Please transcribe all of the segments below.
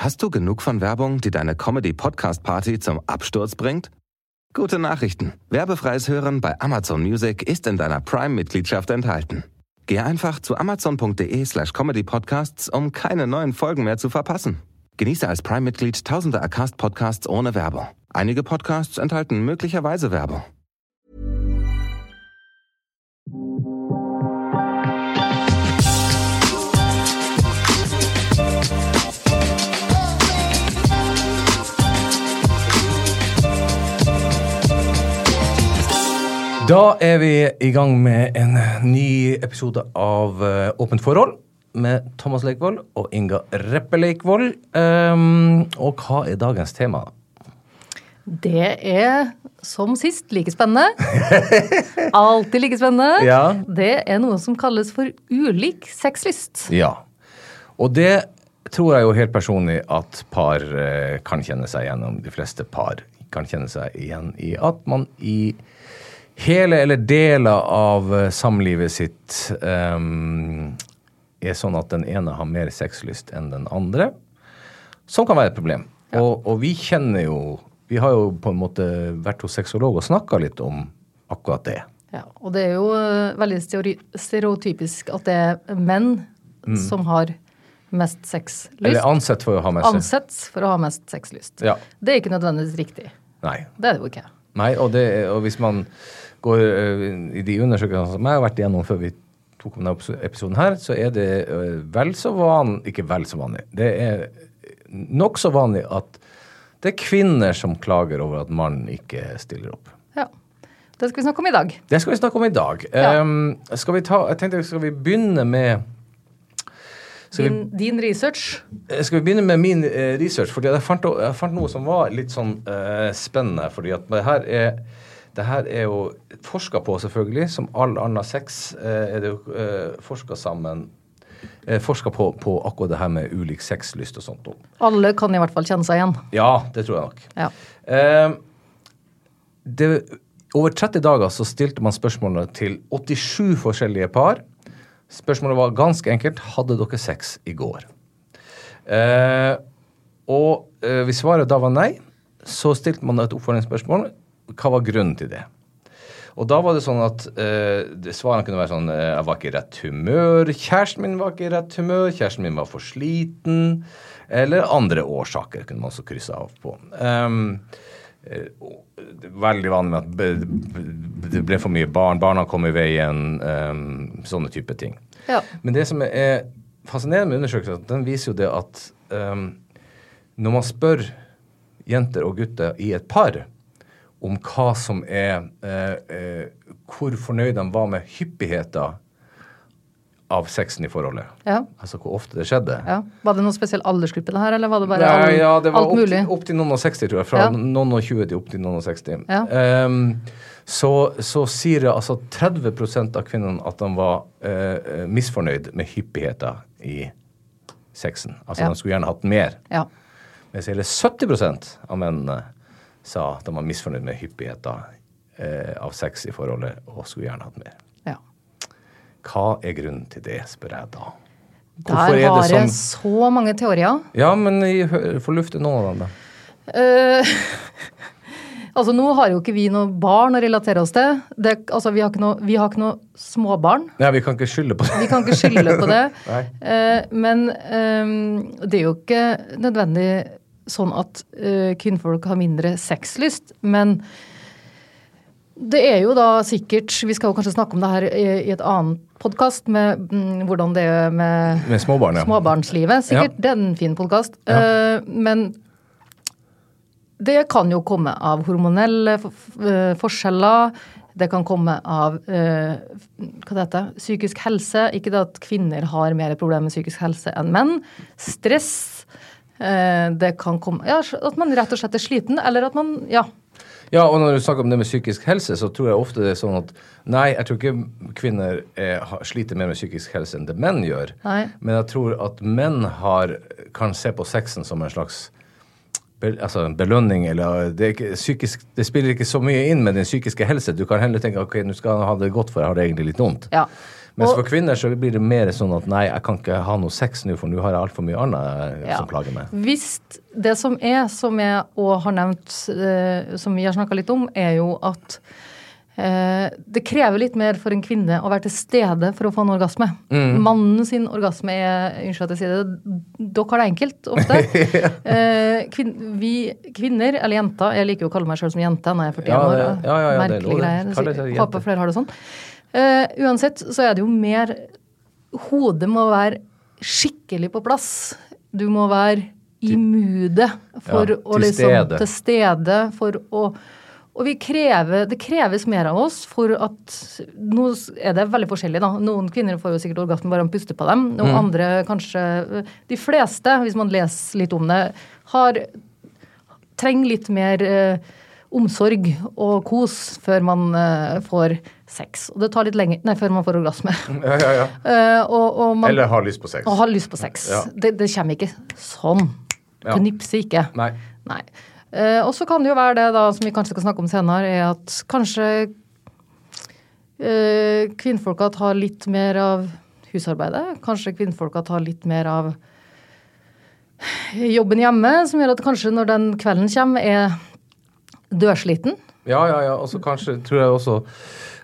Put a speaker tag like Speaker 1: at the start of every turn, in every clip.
Speaker 1: Hast du genug von Werbung, die deine Comedy-Podcast-Party zum Absturz bringt? Gute Nachrichten. Werbefreies Hören bei Amazon Music ist in deiner Prime-Mitgliedschaft enthalten. Geh einfach zu amazon.de slash comedypodcasts, um keine neuen Folgen mehr zu verpassen. Genieße als Prime-Mitglied tausende Acast-Podcasts ohne Werbung. Einige Podcasts enthalten möglicherweise Werbung.
Speaker 2: Da er vi i gang med en ny episode av eh, Åpent forhold med Thomas Leikvoll og Inga Reppe Leikvoll. Um, og hva er dagens tema?
Speaker 3: Det er som sist like spennende. Alltid like spennende.
Speaker 2: Ja.
Speaker 3: Det er noe som kalles for ulik sexlyst.
Speaker 2: Ja. Og det tror jeg jo helt personlig at par eh, kan kjenne seg igjennom. De fleste par kan kjenne seg igjen i at man i hele eller deler av eh, samlivet sitt um, er sånn at den ene har mer sexlyst enn den andre. Som kan være et problem. Og, og vi kjenner jo Vi har jo på en måte vært hos sexolog og snakka litt om akkurat det.
Speaker 3: Ja, og det er jo eh, veldig stereotypisk at det er menn som har mest sexlyst.
Speaker 2: Mm. Eller ansett for å ha mest.
Speaker 3: Ansett for å ha mest sexlyst.
Speaker 2: Ja.
Speaker 3: Det er ikke nødvendigvis riktig.
Speaker 2: Nei.
Speaker 3: Det er det jo ikke.
Speaker 2: Nei, og, det, og hvis man går øh, i de undersøkelsene som jeg har vært igjennom før vi tok denne episoden her, så er det øh, vel så vanlig Ikke vel så vanlig. Det er nokså vanlig at det er kvinner som klager over at mannen ikke stiller opp.
Speaker 3: Ja. Det skal vi snakke om i dag.
Speaker 2: Det skal vi snakke om i dag.
Speaker 3: Ja.
Speaker 2: Um, skal vi ta, jeg tenkte, skal vi begynne med skal vi,
Speaker 3: Din, din research.
Speaker 2: Eh, Skal vi begynne med min eh, research? Fordi jeg fant, jeg fant noe som var litt sånn eh, spennende. fordi at det her er det her er jo forska på, selvfølgelig. Som all annen sex eh, er det jo eh, forska sammen Forska på, på akkurat det her med ulik sexlyst og sånt.
Speaker 3: Alle kan i hvert fall kjenne seg igjen.
Speaker 2: Ja, det tror jeg nok.
Speaker 3: Ja.
Speaker 2: Eh, det, over 30 dager så stilte man spørsmålene til 87 forskjellige par. Spørsmålet var ganske enkelt hadde dere sex i går. Eh, og eh, hvis svaret da var nei, så stilte man et oppfølgingsspørsmål. Hva var grunnen til det? Og da var det sånn at eh, svarene kunne være sånn eh, Jeg var ikke i rett humør. Kjæresten min var ikke i rett humør. Kjæresten min var for sliten. Eller andre årsaker kunne man også krysse av på. Um, eh, veldig vanlig med at det ble for mye barn. Barna kom i veien. Um, sånne type ting.
Speaker 3: Ja.
Speaker 2: Men det som er fascinerende med undersøkelsen, den viser jo det at um, når man spør jenter og gutter i et par om hva som er uh, uh, Hvor fornøyd de var med hyppigheten av sexen i forholdet.
Speaker 3: Ja.
Speaker 2: Altså hvor ofte det skjedde.
Speaker 3: ja. Var det noen spesiell aldersgruppe det her, eller var det bare
Speaker 2: Nei,
Speaker 3: all,
Speaker 2: ja, det var
Speaker 3: alt
Speaker 2: opp
Speaker 3: mulig?
Speaker 2: opp til noen og 60, tror jeg. Fra noen og 20 til opp til noen og 60.
Speaker 3: Ja.
Speaker 2: Ehm, så, så sier det altså 30% av kvinnene at de var eh, misfornøyd med hyppigheten i sexen. Altså de skulle gjerne hatt mer.
Speaker 3: Ja.
Speaker 2: Mens hele 70% av mennene sa at de var misfornøyd med hyppigheten eh, av sex i forholdet og skulle gjerne hatt mer. Hva er grunnen til det, spør jeg da.
Speaker 3: Der
Speaker 2: Hvorfor er det
Speaker 3: har jeg
Speaker 2: sånn-
Speaker 3: så mange teorier.
Speaker 2: Ja, men få lufte noen av dem, da.
Speaker 3: Uh, altså, nå har jo ikke vi noe barn å relatere oss til. Det, altså, vi har ikke noe, vi har ikke noe småbarn.
Speaker 2: Nei, vi kan ikke skylde på det.
Speaker 3: Vi kan ikke skylde på det. Eh, men eh, det er jo ikke nødvendig sånn at uh, kvinnfolk har mindre sexlyst. Men det er jo da sikkert Vi skal jo kanskje snakke om det her i, i et annet podkast med mm, hvordan det er med
Speaker 2: Med småbarn, ja.
Speaker 3: småbarnslivet. Sikkert. Det er en fin podkast.
Speaker 2: Ja.
Speaker 3: men det kan jo komme av hormonelle eh, forskjeller. Det kan komme av uh, hva det heter, psykisk helse. Ikke det at kvinner har mer problemer med psykisk helse enn menn. Stress. Det kan komme ja, At man rett og slett er sliten, eller at man Ja.
Speaker 2: Ja, og når du snakker om det med psykisk helse, så tror jeg ofte det er sånn at nei, jeg tror ikke kvinner er, sliter mer med psykisk helse enn det menn gjør.
Speaker 3: Nei.
Speaker 2: Men jeg tror at menn har, kan se på sexen som en slags altså en belønning, eller det, ikke, psykisk, det spiller ikke så mye inn med din psykiske helse. Du kan heller tenke ok, nå skal jeg ha det godt, for jeg har det egentlig litt vondt.
Speaker 3: Ja.
Speaker 2: Mens
Speaker 3: Og-
Speaker 2: for kvinner så blir det mer sånn at nei, jeg kan ikke ha noe sex nå, for nå har jeg altfor mye annet eh,
Speaker 3: Ja.
Speaker 2: som plager meg.
Speaker 3: Hvis det som er, som jeg òg har nevnt, eh, som vi har snakka litt om, er jo at eh, det krever litt mer for en kvinne å være til stede for å få en orgasme.
Speaker 2: Mm.
Speaker 3: Mannen sin orgasme er Unnskyld at jeg sier det, dere har det enkelt ofte. eh, kvin, vi kvinner, eller jenter, jeg liker jo å kalle meg sjøl som jente når jeg er 41
Speaker 2: Ja,
Speaker 3: år.
Speaker 2: ja, ja, ja, er
Speaker 3: merkelige greier. Håper flere har det sånn. Eh, uansett så er det jo mer Hodet må være skikkelig på plass. Du må være i moodet for
Speaker 2: Ja,
Speaker 3: å liksom
Speaker 2: stede.
Speaker 3: Til stede for å og vi krever, det kreves mer av oss for at Nå er det veldig forskjellig, da. Noen kvinner får jo sikkert orgasme bare å puster på dem.
Speaker 2: Mm.
Speaker 3: Noen andre kanskje De fleste, hvis man leser litt om det, har trenger litt mer eh, omsorg og kos før man eh, får sex. Og det tar litt lenger Nei, før man får orgasme.
Speaker 2: Ja, ja, ja.
Speaker 3: Uh, og, og man
Speaker 2: Eller har lyst på sex.
Speaker 3: og har lyst på sex. Det, det kommer ikke sånn.
Speaker 2: Ja.
Speaker 3: Knipser ikke.
Speaker 2: Nei.
Speaker 3: Nei. Uh, og så kan det jo være det da, som vi kanskje skal snakke om senere, er at kanskje uh, kvinnfolka tar litt mer av husarbeidet. Kanskje kvinnfolka tar litt mer av jobben hjemme, som gjør at kanskje når den kvelden kommer, er dørsliten.
Speaker 2: Ja, ja, ja. Og så kanskje tror jeg også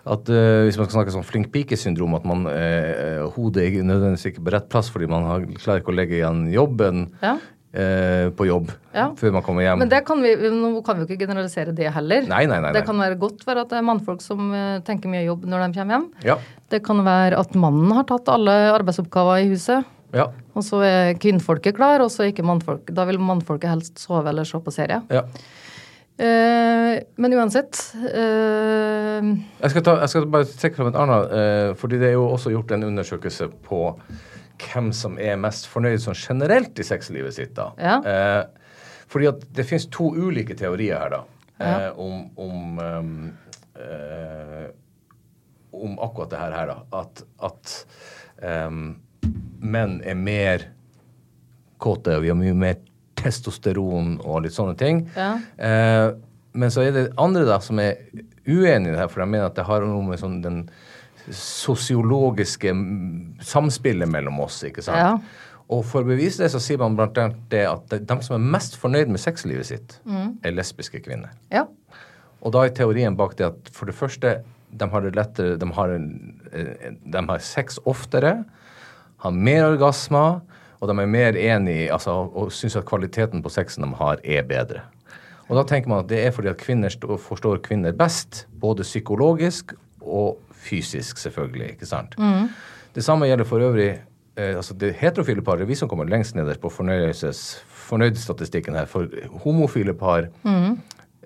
Speaker 2: at uh, hvis man skal snakke sånn flink pike-syndrom, at man uh, hodet er nødvendigvis ikke på rett plass fordi man har, klarer ikke å legge igjen jobben
Speaker 3: Ja.
Speaker 2: Uh, på jobb
Speaker 3: Ja.
Speaker 2: før man kommer hjem.
Speaker 3: Men det kan vi, nå kan vi jo ikke generalisere det heller.
Speaker 2: Nei, nei, nei.
Speaker 3: Det kan være godt være at det er mannfolk som tenker mye jobb når de kommer hjem.
Speaker 2: Ja.
Speaker 3: Det kan være at mannen har tatt alle arbeidsoppgaver i huset.
Speaker 2: Ja.
Speaker 3: Og så er kvinnfolket klar, og så er ikke mannfolk. Da vil mannfolket helst sove eller se på serie.
Speaker 2: ja.
Speaker 3: Eh, men uansett uh,
Speaker 2: Jeg skal, ta, jeg skal bare trekke fram et annet, uh, fordi det er jo også gjort en undersøkelse på hvem som er mest fornøyd sånn generelt i sexlivet sitt. da.
Speaker 3: Ja.
Speaker 2: Fordi at det finnes to ulike teorier her, da,
Speaker 3: Ja.
Speaker 2: om, om, um, om akkurat det her, her da. At, at um, menn er mer kåte, og vi har mye mer testosteron og litt sånne ting.
Speaker 3: Ja.
Speaker 2: Eh, men så er det andre da som er uenig i det her, for de mener at det har noe med sånn den sosiologiske mm, samspillet mellom oss, ikke sant?
Speaker 3: Ja.
Speaker 2: Og for å bevise det, så sier man blant annet det at de, som er mest fornøyd med sexlivet sitt, er lesbiske kvinner.
Speaker 3: Ja.
Speaker 2: Og da er teorien bak det at for det første, de har det lettere, de har, eh, de har sex oftere, har mer orgasmer, og de er mer enige altså, og syns at kvaliteten på sexen de har, er bedre. Og da tenker man at det er fordi at kvinner forstår kvinner best, både psykologisk og fysisk, selvfølgelig. ikke sant? Det samme gjelder for øvrig eh, altså det heterofile paret, vi som kommer lengst nederst på fornøydestatistikken fornøydstatistikken her. For homofile par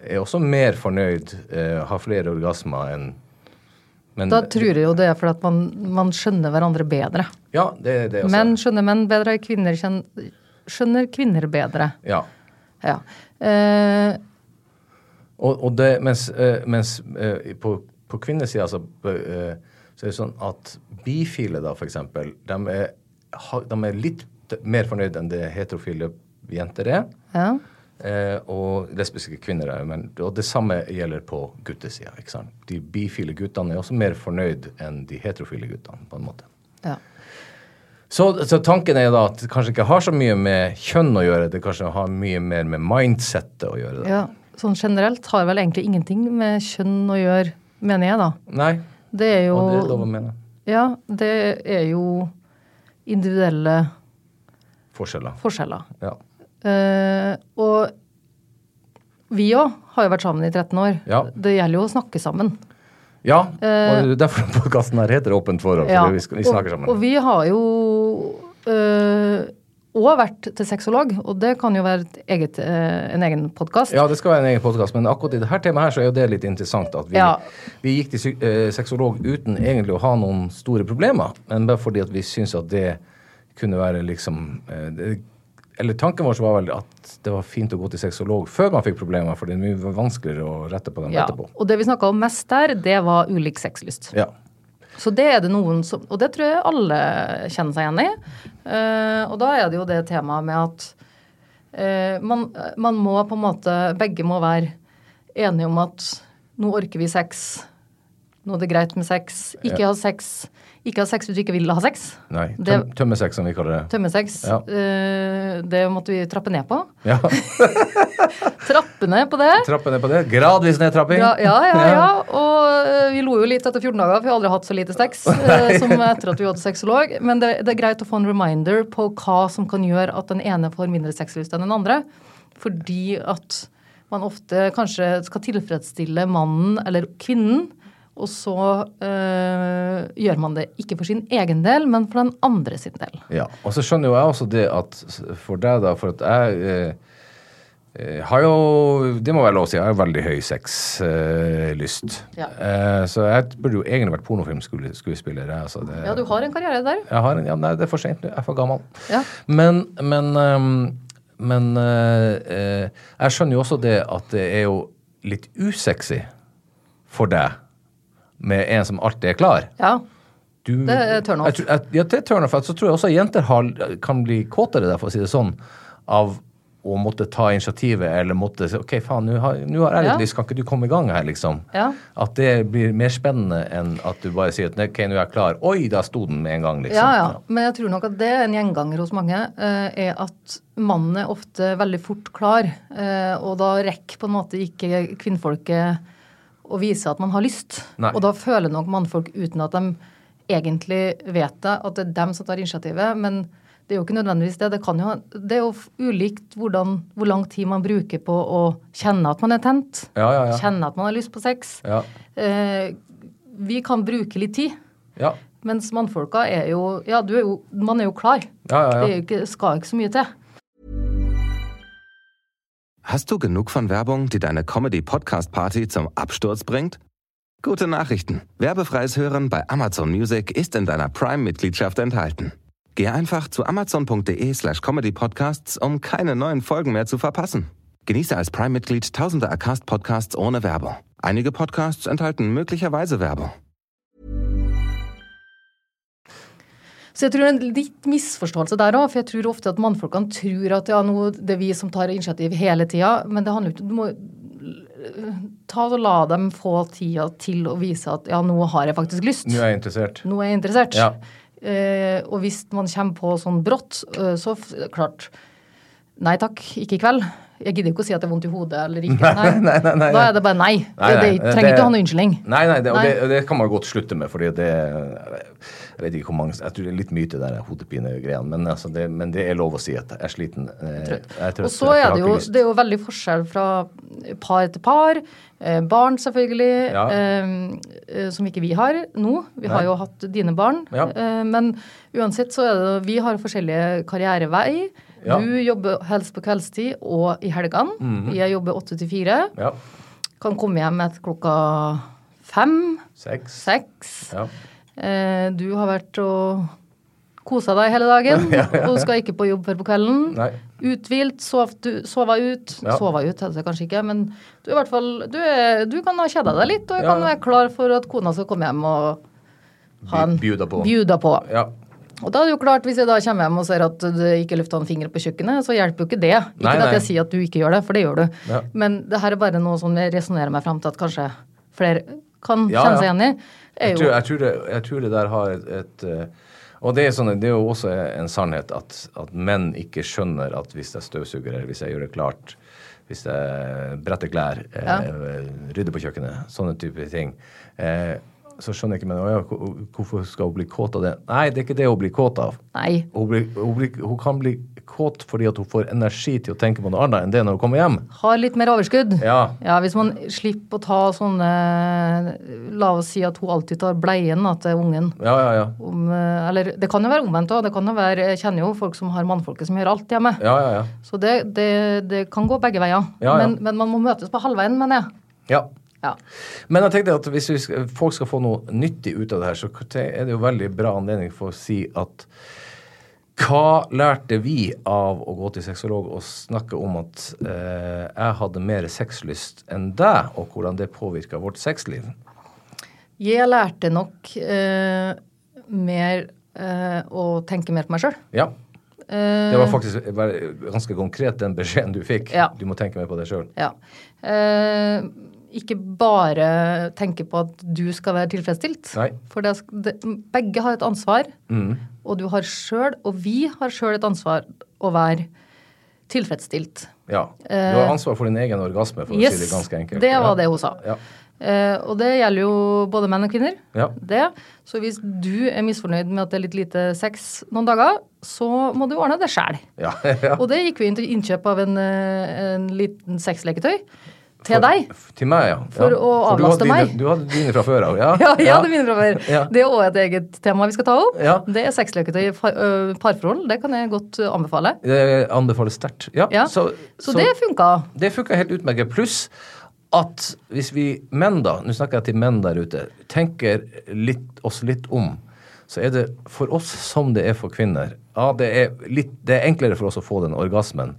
Speaker 2: er også mer fornøyd, eh, har flere orgasmer enn men,
Speaker 3: Da tror jeg jo det er fordi at man, man skjønner hverandre bedre.
Speaker 2: Ja, det det også.
Speaker 3: Menn skjønner menn bedre, kvinner kjenner, skjønner kvinner bedre.
Speaker 2: Ja.
Speaker 3: Ja. Eh,
Speaker 2: Og, og det, mens, eh, mens eh, på, på kvinnesida så, eh, så er det sånn at bifile, da, for eksempel, de er, de er litt mer fornøyd enn det heterofile jenter er.
Speaker 3: ja.
Speaker 2: Eh, og lesbiske kvinner er men, Og det samme gjelder på guttesida. ikke sant? De bifile guttene er også mer fornøyd enn de heterofile guttene, på en måte.
Speaker 3: ja.
Speaker 2: Så, så tanken er da at det kanskje ikke har så mye med kjønn å gjøre, det kanskje har mye mer med mindsettet å gjøre. Da.
Speaker 3: ja. Sånn generelt har vel egentlig ingenting med kjønn å gjøre, mener jeg, da.
Speaker 2: Nei,
Speaker 3: Det er jo
Speaker 2: og det er lov å mene.
Speaker 3: Ja, det er jo individuelle
Speaker 2: Forskjeller.
Speaker 3: forskjeller.
Speaker 2: Ja.
Speaker 3: Eh, og vi òg har jo vært sammen i 13 år.
Speaker 2: Ja.
Speaker 3: Det gjelder jo å snakke sammen.
Speaker 2: Ja, og er derfor podkasten her heter Åpent forhold. For
Speaker 3: Eh, Ja,
Speaker 2: vi, vi snakker sammen.
Speaker 3: Og, og vi har jo òg vært til sexolog, og det kan jo være et eget, eh, en egen podkast.
Speaker 2: ja, det skal være en egen podkast, men akkurat i dette temaet her så er jo det litt interessant. At vi,
Speaker 3: Ja.
Speaker 2: vi gikk til eh, sexolog uten egentlig å ha noen store problemer, men bare fordi at vi syns at det kunne være liksom eh, det, Eller tanken vår var vel at det var fint å gå til sexolog før man fikk problemer, for det er mye vanskeligere å rette på dem
Speaker 3: Ja,
Speaker 2: etterpå.
Speaker 3: og det vi snakka om mest der, det var ulik sexlyst.
Speaker 2: Ja.
Speaker 3: Så det er det noen som Og det tror jeg alle kjenner seg igjen i. Uh, og da er det jo det temaet med at uh, man, man må på en måte Begge må være enige om at nå orker vi sex. Nå er det greit med sex. Ikke ha sex. ikke ha sex hvis du ikke vil ha sex.
Speaker 2: Nei. Tøm, tømmesex, som vi kaller det.
Speaker 3: Tømmesex.
Speaker 2: Ja.
Speaker 3: Uh, det måtte vi trappe ned på.
Speaker 2: Ja.
Speaker 3: Trappe ned på det.
Speaker 2: Trappe ned på det. Gradvis nedtrapping.
Speaker 3: Ja, ja, ja, ja. Og uh, vi lo jo litt etter 14 dager, for vi har aldri hatt så lite sex uh, som etter at vi hadde sexolog. Men det, det er greit å få en reminder på hva som kan gjøre at den ene får mindre sexlyst enn den andre. Fordi at man ofte kanskje skal tilfredsstille mannen eller kvinnen. Og så øh, gjør man det ikke for sin egen del, men for den andre sin del.
Speaker 2: Ja, og så skjønner jo jeg også det at for deg, da, for at jeg eh, eh, har jo Det må være lov å si, jeg har veldig høy sexlyst.
Speaker 3: Ja.
Speaker 2: Eh, så jeg burde jo egentlig vært pornofilmskuespiller. Altså, det,
Speaker 3: Ja, du har en karriere der.
Speaker 2: jeg har en, ja, nei, det er for sent nå. Jeg er for gammel.
Speaker 3: Ja.
Speaker 2: Men, men, ehm, men eh, eh, jeg skjønner jo også det at det er jo litt usexy for deg med en som alltid er klar.
Speaker 3: Ja.
Speaker 2: Du,
Speaker 3: Det er turn off.
Speaker 2: Jeg, tror- jeg, ja, det er turn off. Så tror jeg også jenter har, kan bli kåtere, der, for å si det sånn, av å måtte ta initiativet eller måtte si OK, faen, nå har, har jeg litt
Speaker 3: Ja.
Speaker 2: lyst, kan ikke du komme i gang her, liksom?
Speaker 3: Ja.
Speaker 2: At det blir mer spennende enn at du bare sier at OK, nå er jeg klar. Oi, da sto den med en gang, liksom.
Speaker 3: Ja, ja. Men jeg tror nok at det er en gjenganger hos mange, eh, er at mannen er ofte veldig fort klar. eh, Og da rekker på en måte ikke kvinnfolket å vise at man har lyst.
Speaker 2: Nei.
Speaker 3: Og da føler nok mannfolk uten at de egentlig vet det, at det er dem som tar initiativet. Men det er jo ikke nødvendigvis det. Det, kan jo, det er jo ulikt hvordan, hvor lang tid man bruker på å kjenne at man er tent.
Speaker 2: Ja, ja, ja.
Speaker 3: Kjenne at man har lyst på sex.
Speaker 2: Ja.
Speaker 3: Eh, vi kan bruke litt tid.
Speaker 2: Ja.
Speaker 3: Mens mannfolka er jo Ja, du er jo, man er jo klar.
Speaker 2: Ja, ja, ja.
Speaker 3: Det jo ikke, skal ikke så mye til.
Speaker 1: Hast du genug von Werbung, die deine Comedy-Podcast-Party zum Absturz bringt? Gute Nachrichten. Werbefreies Hören bei Amazon Music ist in deiner Prime-Mitgliedschaft enthalten. Geh einfach zu amazon.de slash comedypodcasts, um keine neuen Folgen mehr zu verpassen. Genieße als Prime-Mitglied tausende Acast-Podcasts ohne Werbung. Einige Podcasts enthalten möglicherweise Werbung.
Speaker 3: Så jeg tror det er en litt misforståelse der òg, for jeg tror ofte at mannfolkene tror at ja, nå, det er vi som tar initiativ hele tida, men det handler jo ikke Du må ta og la dem få tida til å vise at ja, nå har jeg faktisk lyst.
Speaker 2: Nå er jeg interessert.
Speaker 3: Nå er jeg interessert.
Speaker 2: Ja.
Speaker 3: Eh, og hvis man kommer på sånn brått, eh, så klart Nei takk, ikke i kveld. Jeg gidder ikke å si at det er vondt i hodet eller ikke. Nei.
Speaker 2: Nei, nei, nei,
Speaker 3: Da er det bare nei.
Speaker 2: Nei,
Speaker 3: det, det trenger
Speaker 2: det-
Speaker 3: ikke å ha noen unnskyldning.
Speaker 2: Nei,
Speaker 3: nei,
Speaker 2: det, og det, kan man godt slutte med, fordi det Jeg vet ikke hvor mange Jeg tror det er litt mye til det der hodepinegreiene, men, altså det, men det er lov å si at jeg er sliten. eh, Jeg er trøtt,
Speaker 3: Og så er det jo det er jo veldig forskjell fra par til par. Eh, barn, selvfølgelig,
Speaker 2: Ja.
Speaker 3: eh, eh, som ikke vi har nå. Vi har
Speaker 2: Nei.
Speaker 3: jo hatt dine barn.
Speaker 2: Ja.
Speaker 3: Eh, men uansett så er det Vi har forskjellige karrierevei.
Speaker 2: Ja.
Speaker 3: Du jobber helst på kveldstid og i helgene.
Speaker 2: Mhm.
Speaker 3: Jeg jobber åtte til fire.
Speaker 2: Ja.
Speaker 3: Kan komme hjem etter klokka fem,
Speaker 2: Seks.
Speaker 3: seks.
Speaker 2: Ja.
Speaker 3: Eh, du har vært og kosa deg hele dagen, og skal ikke på jobb før på kvelden.
Speaker 2: Nei.
Speaker 3: Uthvilt, sov, du, sova ut. Sova ut heter det kanskje ikke, men du, i hvert fall, du, er, du kan ha kjeda deg litt, og
Speaker 2: Ja,
Speaker 3: kan være klar for at kona skal komme hjem og ha en
Speaker 2: Bjuda på.
Speaker 3: bjuda på.
Speaker 2: Ja.
Speaker 3: Og da er det jo klart, hvis jeg da kommer hjem og ser at det ikke er lufta en finger på kjøkkenet, så hjelper jo ikke det. Ikke
Speaker 2: Nei,
Speaker 3: at
Speaker 2: nei.
Speaker 3: jeg sier at du ikke gjør det, for det gjør du.
Speaker 2: Ja.
Speaker 3: Men det her er bare noe som jeg resonnerer meg fram til at kanskje flere kan
Speaker 2: Ja,
Speaker 3: kjenne
Speaker 2: ja.
Speaker 3: seg igjen i.
Speaker 2: Jeg tror, jeg, tror det, jeg tror det der har et, et eh, Og det er, sånn, det er jo også en sannhet at, at menn ikke skjønner at hvis jeg støvsuger eller hvis jeg gjør det klart, hvis jeg bretter klær, eh, rydder på kjøkkenet, sånne type ting, eh, så skjønner jeg ikke men, ja, hvorfor skal hun bli kåt av det. Nei, det er ikke det hun blir kåt av.
Speaker 3: Nei.
Speaker 2: Hun, blir, hun, blir, hun kan bli kåt fordi at hun får energi til å tenke på noe annet enn det når hun kommer hjem.
Speaker 3: Har litt mer overskudd.
Speaker 2: Ja.
Speaker 3: Ja, hvis man slipper å ta sånne La oss si at hun alltid tar bleien da, til ungen.
Speaker 2: Ja, ja, ja.
Speaker 3: Om, eh, eller det kan jo være omvendt òg. Jeg kjenner jo folk som har mannfolket som gjør alt hjemme.
Speaker 2: Ja, ja, ja.
Speaker 3: Så det, det, det kan gå begge veier.
Speaker 2: Ja, ja.
Speaker 3: Men, men man må møtes på halvveien, mener jeg.
Speaker 2: ja.
Speaker 3: Ja.
Speaker 2: Men jeg tenkte at hvis vi skal, folk skal få noe nyttig ut av det her, så er det jo veldig bra anledning for å si at hva lærte vi av å gå til sexolog og snakke om at eh, jeg hadde mer sexlyst enn deg, og hvordan det påvirka vårt sexliv?
Speaker 3: Jeg lærte nok eh, mer eh, å tenke mer på meg sjøl.
Speaker 2: Ja. Det var faktisk ganske konkret den beskjeden du fikk.
Speaker 3: Ja.
Speaker 2: Du må tenke mer på deg sjøl.
Speaker 3: Ja. Eh, ikke bare tenke på at du skal være tilfredsstilt.
Speaker 2: Nei.
Speaker 3: For det, det, begge har et ansvar, og du har sjøl, og vi har sjøl et ansvar å være tilfredsstilt.
Speaker 2: Ja. Du har ansvar for din egen orgasme, for å si det ganske enkelt.
Speaker 3: det var
Speaker 2: ja.
Speaker 3: det hun sa.
Speaker 2: Ja.
Speaker 3: Uh, og det gjelder jo både menn og kvinner.
Speaker 2: Ja.
Speaker 3: Det. Så hvis du er misfornøyd med at det er litt lite sex noen dager, så må du ordne det sjæl.
Speaker 2: Ja, ja.
Speaker 3: Og det gikk vi inn til innkjøp av en, eh, en liten sexleketøy til deg.
Speaker 2: Til meg, ja.
Speaker 3: For
Speaker 2: ja.
Speaker 3: å avlaste meg.
Speaker 2: Dine, du hadde dine fra før av, ja?
Speaker 3: Ja, ja, hadde mine fra før.
Speaker 2: Ja.
Speaker 3: Det er òg et eget tema vi skal ta opp.
Speaker 2: Ja.
Speaker 3: Det er sexleketøy i parforhold. Det kan jeg godt anbefale.
Speaker 2: Det anbefales sterkt. Ja,
Speaker 3: Ja.
Speaker 2: Så,
Speaker 3: Så det funka.
Speaker 2: det funka helt utmerket. Pluss at hvis vi menn, da, nå snakker jeg til menn der ute, tenker litt, oss litt om, så er det for oss som det er for kvinner. Ja, det er, litt, det er enklere for oss å få den orgasmen,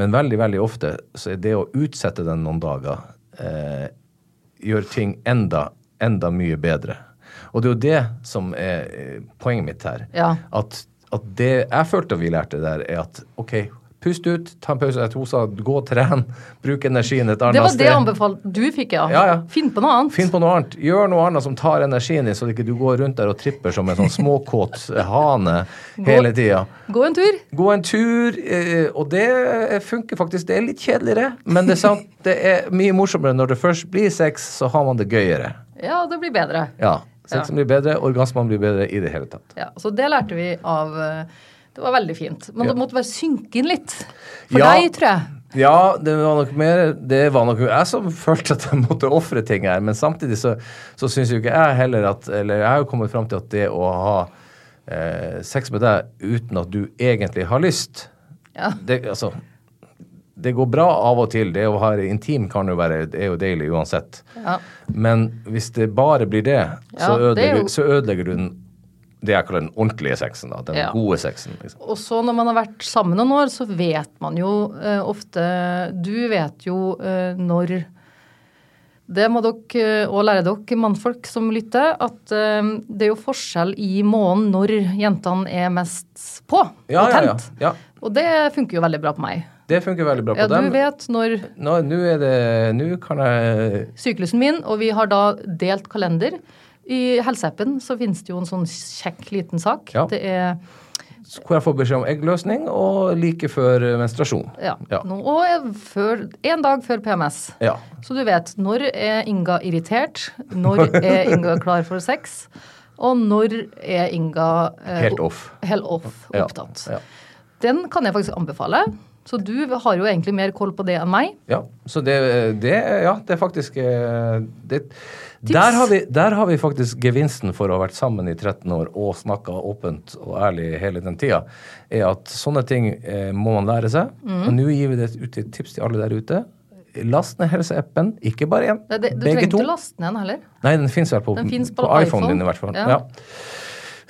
Speaker 2: men veldig, veldig ofte så er det å utsette den noen dager eh, gjør ting enda, enda mye bedre. Og det er jo det som er eh, poenget mitt her.
Speaker 3: Ja.
Speaker 2: At, at det jeg følte vi lærte der, er at OK, pust ut, ta en pause. Hun sa gå og tren, bruk energien et annet sted.
Speaker 3: Det var det anbefalt du fikk, ja.
Speaker 2: Ja, ja.
Speaker 3: Finn på noe annet.
Speaker 2: Finn på noe annet. Gjør noe annet som tar energien din, så ikke du går rundt der og tripper som en sånn småkåt hane hele tida.
Speaker 3: Gå en tur.
Speaker 2: Gå en tur, eh, og det funker faktisk. Det er litt kjedeligere, men det er sant, det er mye morsommere når det først blir sex, så har man det gøyere.
Speaker 3: Ja, det blir bedre.
Speaker 2: Ja. Sexen blir bedre, orgasmene blir bedre i det hele tatt.
Speaker 3: Ja, så det lærte vi av ø, Det var veldig fint. Men
Speaker 2: Ja.
Speaker 3: det måtte bare synke inn litt. For
Speaker 2: Ja.
Speaker 3: deg, tror jeg.
Speaker 2: Ja, det var nok mer Det var nok jeg som følte at jeg måtte ofre ting her. Men samtidig så, så syns jo ikke jeg heller at Eller jeg har jo kommet fram til at det å ha eh, sex med deg uten at du egentlig har lyst
Speaker 3: Ja.
Speaker 2: det, altså, det går bra av og til. Det å være intim kan jo være, det er jo deilig uansett.
Speaker 3: Ja.
Speaker 2: Men hvis det bare blir det, så,
Speaker 3: Ja, det jo-
Speaker 2: så ødelegger du den det jeg kaller den ordentlige sexen. da, Den
Speaker 3: Ja.
Speaker 2: gode sexen. liksom.
Speaker 3: Og så når man har vært sammen noen år, så vet man jo eh, ofte Du vet jo eh, når Det må dere òg lære dere mannfolk som lytter, at eh, det er jo forskjell i måneden når jentene er mest på
Speaker 2: Ja,
Speaker 3: og
Speaker 2: ja, ja.
Speaker 3: tent.
Speaker 2: ja.
Speaker 3: Og det funker jo veldig bra på meg.
Speaker 2: Det funker veldig bra på
Speaker 3: Ja, du vet når
Speaker 2: Nå nå er det Nå kan jeg
Speaker 3: syklusen min, og vi har da delt kalender. I helseappen så finnes det jo en sånn kjekk liten sak.
Speaker 2: Ja.
Speaker 3: Det er
Speaker 2: Hvor jeg får beskjed om eggløsning og like før menstruasjon.
Speaker 3: ja,
Speaker 2: Ja.
Speaker 3: Og før, en dag før PMS.
Speaker 2: Ja.
Speaker 3: Så du vet når er Inga irritert, når er Inga klar for sex, og når er Inga eh,
Speaker 2: Helt off.
Speaker 3: helt off opptatt.
Speaker 2: ja.
Speaker 3: Den kan jeg faktisk anbefale. Så du har jo egentlig mer koll på det enn meg.
Speaker 2: Ja, så det, det Ja, det er faktisk eh, det, der, har vi, der har vi faktisk gevinsten for å ha vært sammen i 13 år og snakka åpent og ærlig hele den tida, er at sånne ting eh, må man lære seg.
Speaker 3: Mm.
Speaker 2: Og nå gir vi det ut et tips til alle der ute. Last ned helseappen, ikke bare én.
Speaker 3: begge to. du trenger ikke laste den heller.
Speaker 2: Nei, den fins vel på, på,
Speaker 3: på
Speaker 2: iPhone
Speaker 3: iPhone.
Speaker 2: din i hvert fall.
Speaker 3: Ja.
Speaker 2: Ja.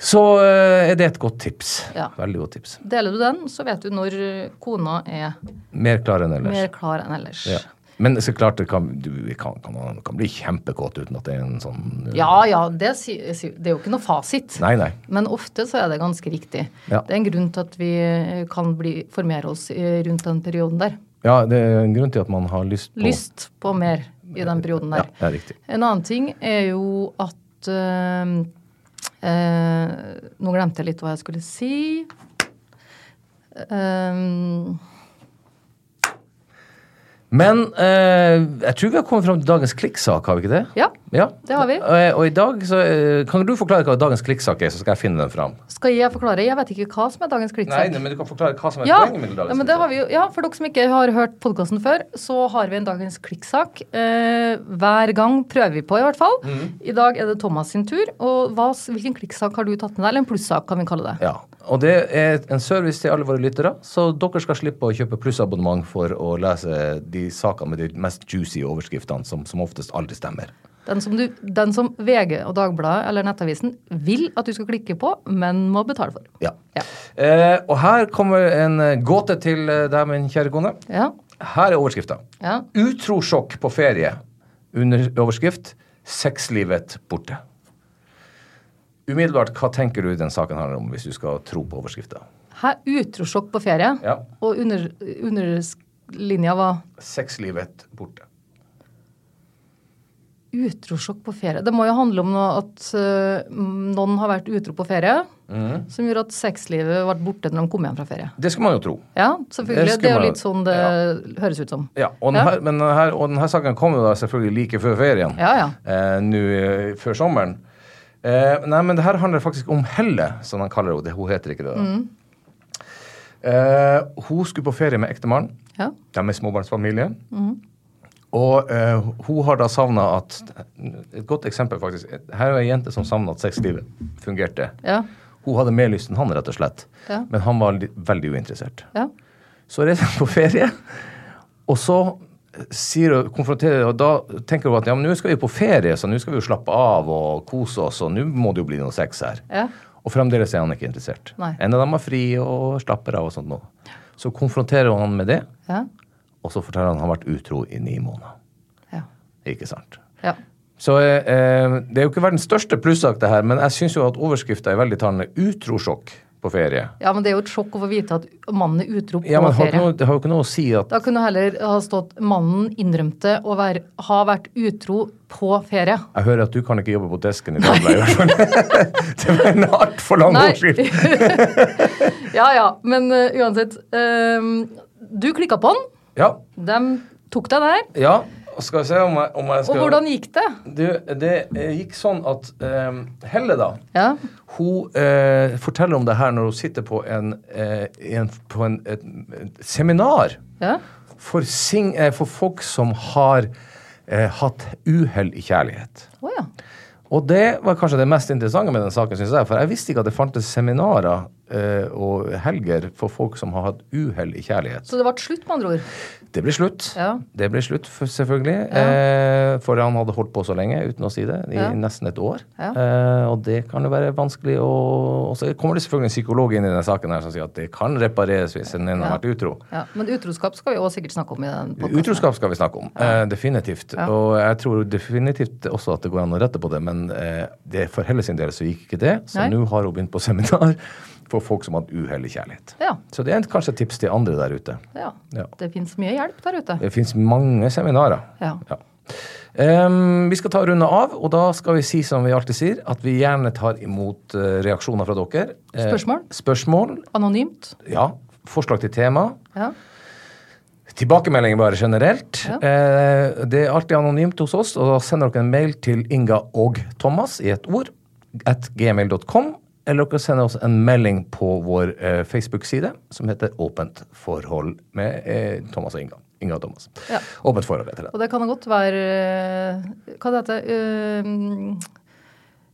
Speaker 2: Så eh, er det et godt tips.
Speaker 3: Ja.
Speaker 2: Veldig godt tips.
Speaker 3: Deler du den, så vet du når kona er
Speaker 2: Mer klar enn ellers.
Speaker 3: mer klar enn ellers.
Speaker 2: Ja. Men så klart det kan, du kan, kan, kan bli kjempekåt uten at det er en sånn eh,
Speaker 3: Ja, ja, det, det er jo ikke noe fasit.
Speaker 2: Nei, nei.
Speaker 3: Men ofte så er det ganske riktig.
Speaker 2: Ja.
Speaker 3: Det er en grunn til at vi eh, kan bli, formere oss rundt den perioden der.
Speaker 2: Ja, det er en grunn til at man har lyst på
Speaker 3: Lyst på mer i den perioden der.
Speaker 2: Ja, det er riktig.
Speaker 3: En annen ting er jo at eh, Nå glemte jeg litt hva jeg skulle si. Eh,
Speaker 2: Men eh, jeg tror vi har kommet fram til dagens klikksak, har vi ikke det?
Speaker 3: ja,
Speaker 2: Ja,
Speaker 3: det har vi.
Speaker 2: Og, Og i dag så eh, Kan du forklare hva dagens klikksak er, så skal jeg finne den fram?
Speaker 3: Skal jeg forklare? Jeg vet ikke hva som er dagens klikksak.
Speaker 2: nei, men du kan forklare hva som er
Speaker 3: Ja,
Speaker 2: poenget med dagens
Speaker 3: ja, men det har vi jo, ja, for dere som ikke har hørt podkasten før, så har vi en dagens klikksak. Eh, hver gang prøver vi på, i hvert fall.
Speaker 2: Mm.
Speaker 3: I dag er det Thomas sin tur. Og hva, hvilken klikksak har du tatt med deg? Eller en plussak, kan vi kalle det.
Speaker 2: Ja, og det er en service til alle våre lyttere, så dere skal slippe å kjøpe plussabonnement for å lese de sakene med de mest juicy overskriftene, som som oftest aldri stemmer.
Speaker 3: Den som, du, den som VG og Dagbladet eller Nettavisen vil at du skal klikke på, men må betale for.
Speaker 2: Ja.
Speaker 3: Ja.
Speaker 2: Eh, og her kommer en eh, gåte til eh, deg, min kjære kone.
Speaker 3: Ja.
Speaker 2: Her er overskrifta.
Speaker 3: ja.
Speaker 2: Utrosjokk på ferie. Under overskrift 'Sexlivet borte'. Umiddelbart, hva tenker du den saken handler om, hvis du skal tro på overskrifta?
Speaker 3: Utrosjokk på ferie.
Speaker 2: Ja.
Speaker 3: Og under, underlinja var
Speaker 2: Sexlivet borte.
Speaker 3: Utrosjokk på ferie. Det må jo handle om at eh, noen har vært utro på ferie,
Speaker 2: Mm.
Speaker 3: som gjorde at sexlivet ble borte når de kom hjem fra ferie.
Speaker 2: Det skal man jo tro.
Speaker 3: Ja, selvfølgelig.
Speaker 2: Det
Speaker 3: Det, er jo litt sånn det høres ut som.
Speaker 2: Ja, og
Speaker 3: Ja.
Speaker 2: denne, men denne, og denne saken kom jo da selvfølgelig like før ferien.
Speaker 3: Ja, ja.
Speaker 2: Eh, Nå eh, før sommeren. Eh, nei, men det her handler faktisk om Helle, som han kaller henne. Det- Hun heter ikke det. da.
Speaker 3: Mm.
Speaker 2: Eh, hun skulle på ferie med ektemannen.
Speaker 3: Ja.
Speaker 2: De er småbarnsfamilie.
Speaker 3: Mm.
Speaker 2: Og eh, hun har da savna at Et godt eksempel, faktisk. Her er ei jente som savna at sexlivet fungerte.
Speaker 3: Ja.
Speaker 2: Hun hadde mer lyst enn han, rett og slett.
Speaker 3: Ja.
Speaker 2: Men han var veldig uinteressert.
Speaker 3: ja.
Speaker 2: Så reiser hun på ferie, og så sier hun, konfronterer og da tenker hun at ja, men nå skal vi på ferie, så nå skal vi jo slappe av og kose oss, og nå må det jo bli noe sex her.
Speaker 3: Ja.
Speaker 2: Og fremdeles er han ikke interessert.
Speaker 3: Nei.
Speaker 2: En av dem er fri og slapper av og sånt nå. Så konfronterer hun han med det,
Speaker 3: Ja.
Speaker 2: og så forteller han at han har vært utro i ni måneder.
Speaker 3: Ja.
Speaker 2: Ikke sant?
Speaker 3: ja.
Speaker 2: Så eh, eh, det er jo ikke verdens største plussak det her, men jeg syns jo at overskrifta er veldig talende. Utrosjokk på ferie.
Speaker 3: ja, men det er jo et sjokk å få vite at mannen er utro på
Speaker 2: Ja, men
Speaker 3: ferie.
Speaker 2: noe, det har jo ikke noe å si at
Speaker 3: Da kunne heller ha stått 'mannen innrømte å være, ha vært utro på ferie'.
Speaker 2: Jeg hører at du kan ikke jobbe på desken i Dagbladet, i hvert fall. det var en altfor lang
Speaker 3: Nei. Ja ja, men uh, uansett. Uh, du klikka på den.
Speaker 2: Ja.
Speaker 3: De tok deg der.
Speaker 2: ja. Skal vi se om jeg, om jeg skal
Speaker 3: Og hvordan gikk det?
Speaker 2: Du, det eh, gikk sånn at eh, Helle, da,
Speaker 3: Ja.
Speaker 2: hun eh, forteller om det her når hun sitter på en, eh, en, på en, et, et seminar
Speaker 3: ja.
Speaker 2: for, sing, eh, for folk som har eh, hatt uhell i kjærlighet.
Speaker 3: Oh, ja.
Speaker 2: Og det var kanskje det mest interessante med den saken, syns jeg. For jeg visste ikke at det fantes seminarer og helger for folk som har hatt uhell i kjærlighet.
Speaker 3: Så det ble slutt, med andre ord.
Speaker 2: Det ble slutt.
Speaker 3: Ja.
Speaker 2: Det ble slutt, selvfølgelig. Eh, for han hadde holdt på så lenge, uten å si det, i
Speaker 3: Ja.
Speaker 2: nesten et år.
Speaker 3: Ja.
Speaker 2: Eh, og det kan jo være vanskelig å Og så kommer det selvfølgelig en psykolog inn i denne saken her som sier at det kan repareres hvis en har vært utro.
Speaker 3: Ja. Men utroskap skal vi også sikkert snakke om i den podcasten.
Speaker 2: Utroskap skal vi snakke om, eh, definitivt.
Speaker 3: Ja.
Speaker 2: Og jeg tror definitivt også at det går an å rette på det, men eh, det, for Helle sin del så gikk ikke det. Så nå har hun begynt på seminar for folk som har uhell i kjærlighet.
Speaker 3: Ja.
Speaker 2: Så det er kanskje et tips til andre der ute.
Speaker 3: ja.
Speaker 2: Ja.
Speaker 3: Det fins mye hjelp der ute.
Speaker 2: Det fins mange seminarer.
Speaker 3: Ja.
Speaker 2: Em, vi skal ta runde av, og da skal vi si som vi alltid sier, at vi gjerne tar imot eh, reaksjoner fra dere. Eh,
Speaker 3: Spørsmål?
Speaker 2: Spørsmål,
Speaker 3: Anonymt.
Speaker 2: ja. Forslag til tema.
Speaker 3: Ja.
Speaker 2: Tilbakemeldinger bare generelt.
Speaker 3: Ja.
Speaker 2: Eh, det er alltid anonymt hos oss, og da sender dere en mail til Inga og Thomas i et ord at gmail.com. Eller dere sender oss en melding på vår eh, Facebook-side som heter Åpent forhold med eh, Thomas og Inga. Inga og Thomas.
Speaker 3: Ja.
Speaker 2: Åpent forhold heter det.
Speaker 3: Og det kan godt være eh, Hva det heter det?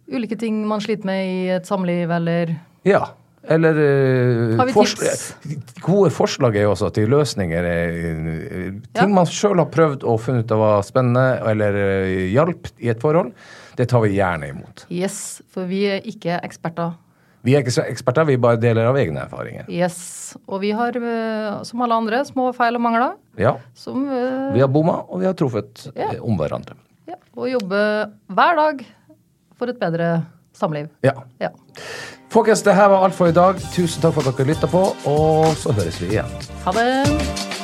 Speaker 3: ulike ting man sliter med i et samliv, eller
Speaker 2: Ja. Eller uh,
Speaker 3: Har vi
Speaker 2: fors-
Speaker 3: tips?
Speaker 2: Gode forslag er jo også til løsninger. Ting
Speaker 3: Ja.
Speaker 2: man sjøl har prøvd og funnet ut av var spennende eller eh, hjalp i et forhold. Det tar vi gjerne imot.
Speaker 3: Yes, for vi er ikke eksperter.
Speaker 2: Vi er ikke så eksperter, vi bare deler av egne erfaringer.
Speaker 3: Yes. Og vi har, eh, som alle andre, små feil og mangler.
Speaker 2: Ja,
Speaker 3: Som uh...
Speaker 2: Vi har bomma, og vi har truffet
Speaker 3: Ja.
Speaker 2: eh, om hverandre.
Speaker 3: ja, Og jobbe hver dag for et bedre samliv.
Speaker 2: Ja.
Speaker 3: Ja.
Speaker 2: Folkens, det her var alt for i dag. Tusen takk for at dere lytta på, og så høres vi igjen.
Speaker 3: Ha det.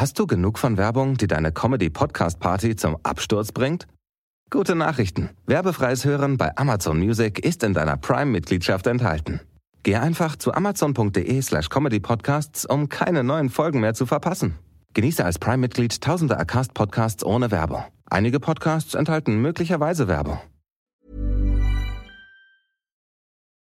Speaker 1: Hast du genug von Werbung, die deine Comedy-Podcast-Party zum Absturz bringt? Gute Nachrichten. Werbefreies Hören bei Amazon Music ist in deiner Prime-Mitgliedschaft enthalten. Geh einfach zu amazon.de slash comedypodcasts, um keine neuen Folgen mehr zu verpassen. Genieße als Prime-Mitglied tausende Acast-Podcasts ohne Werbung. Einige Podcasts enthalten möglicherweise Werbung.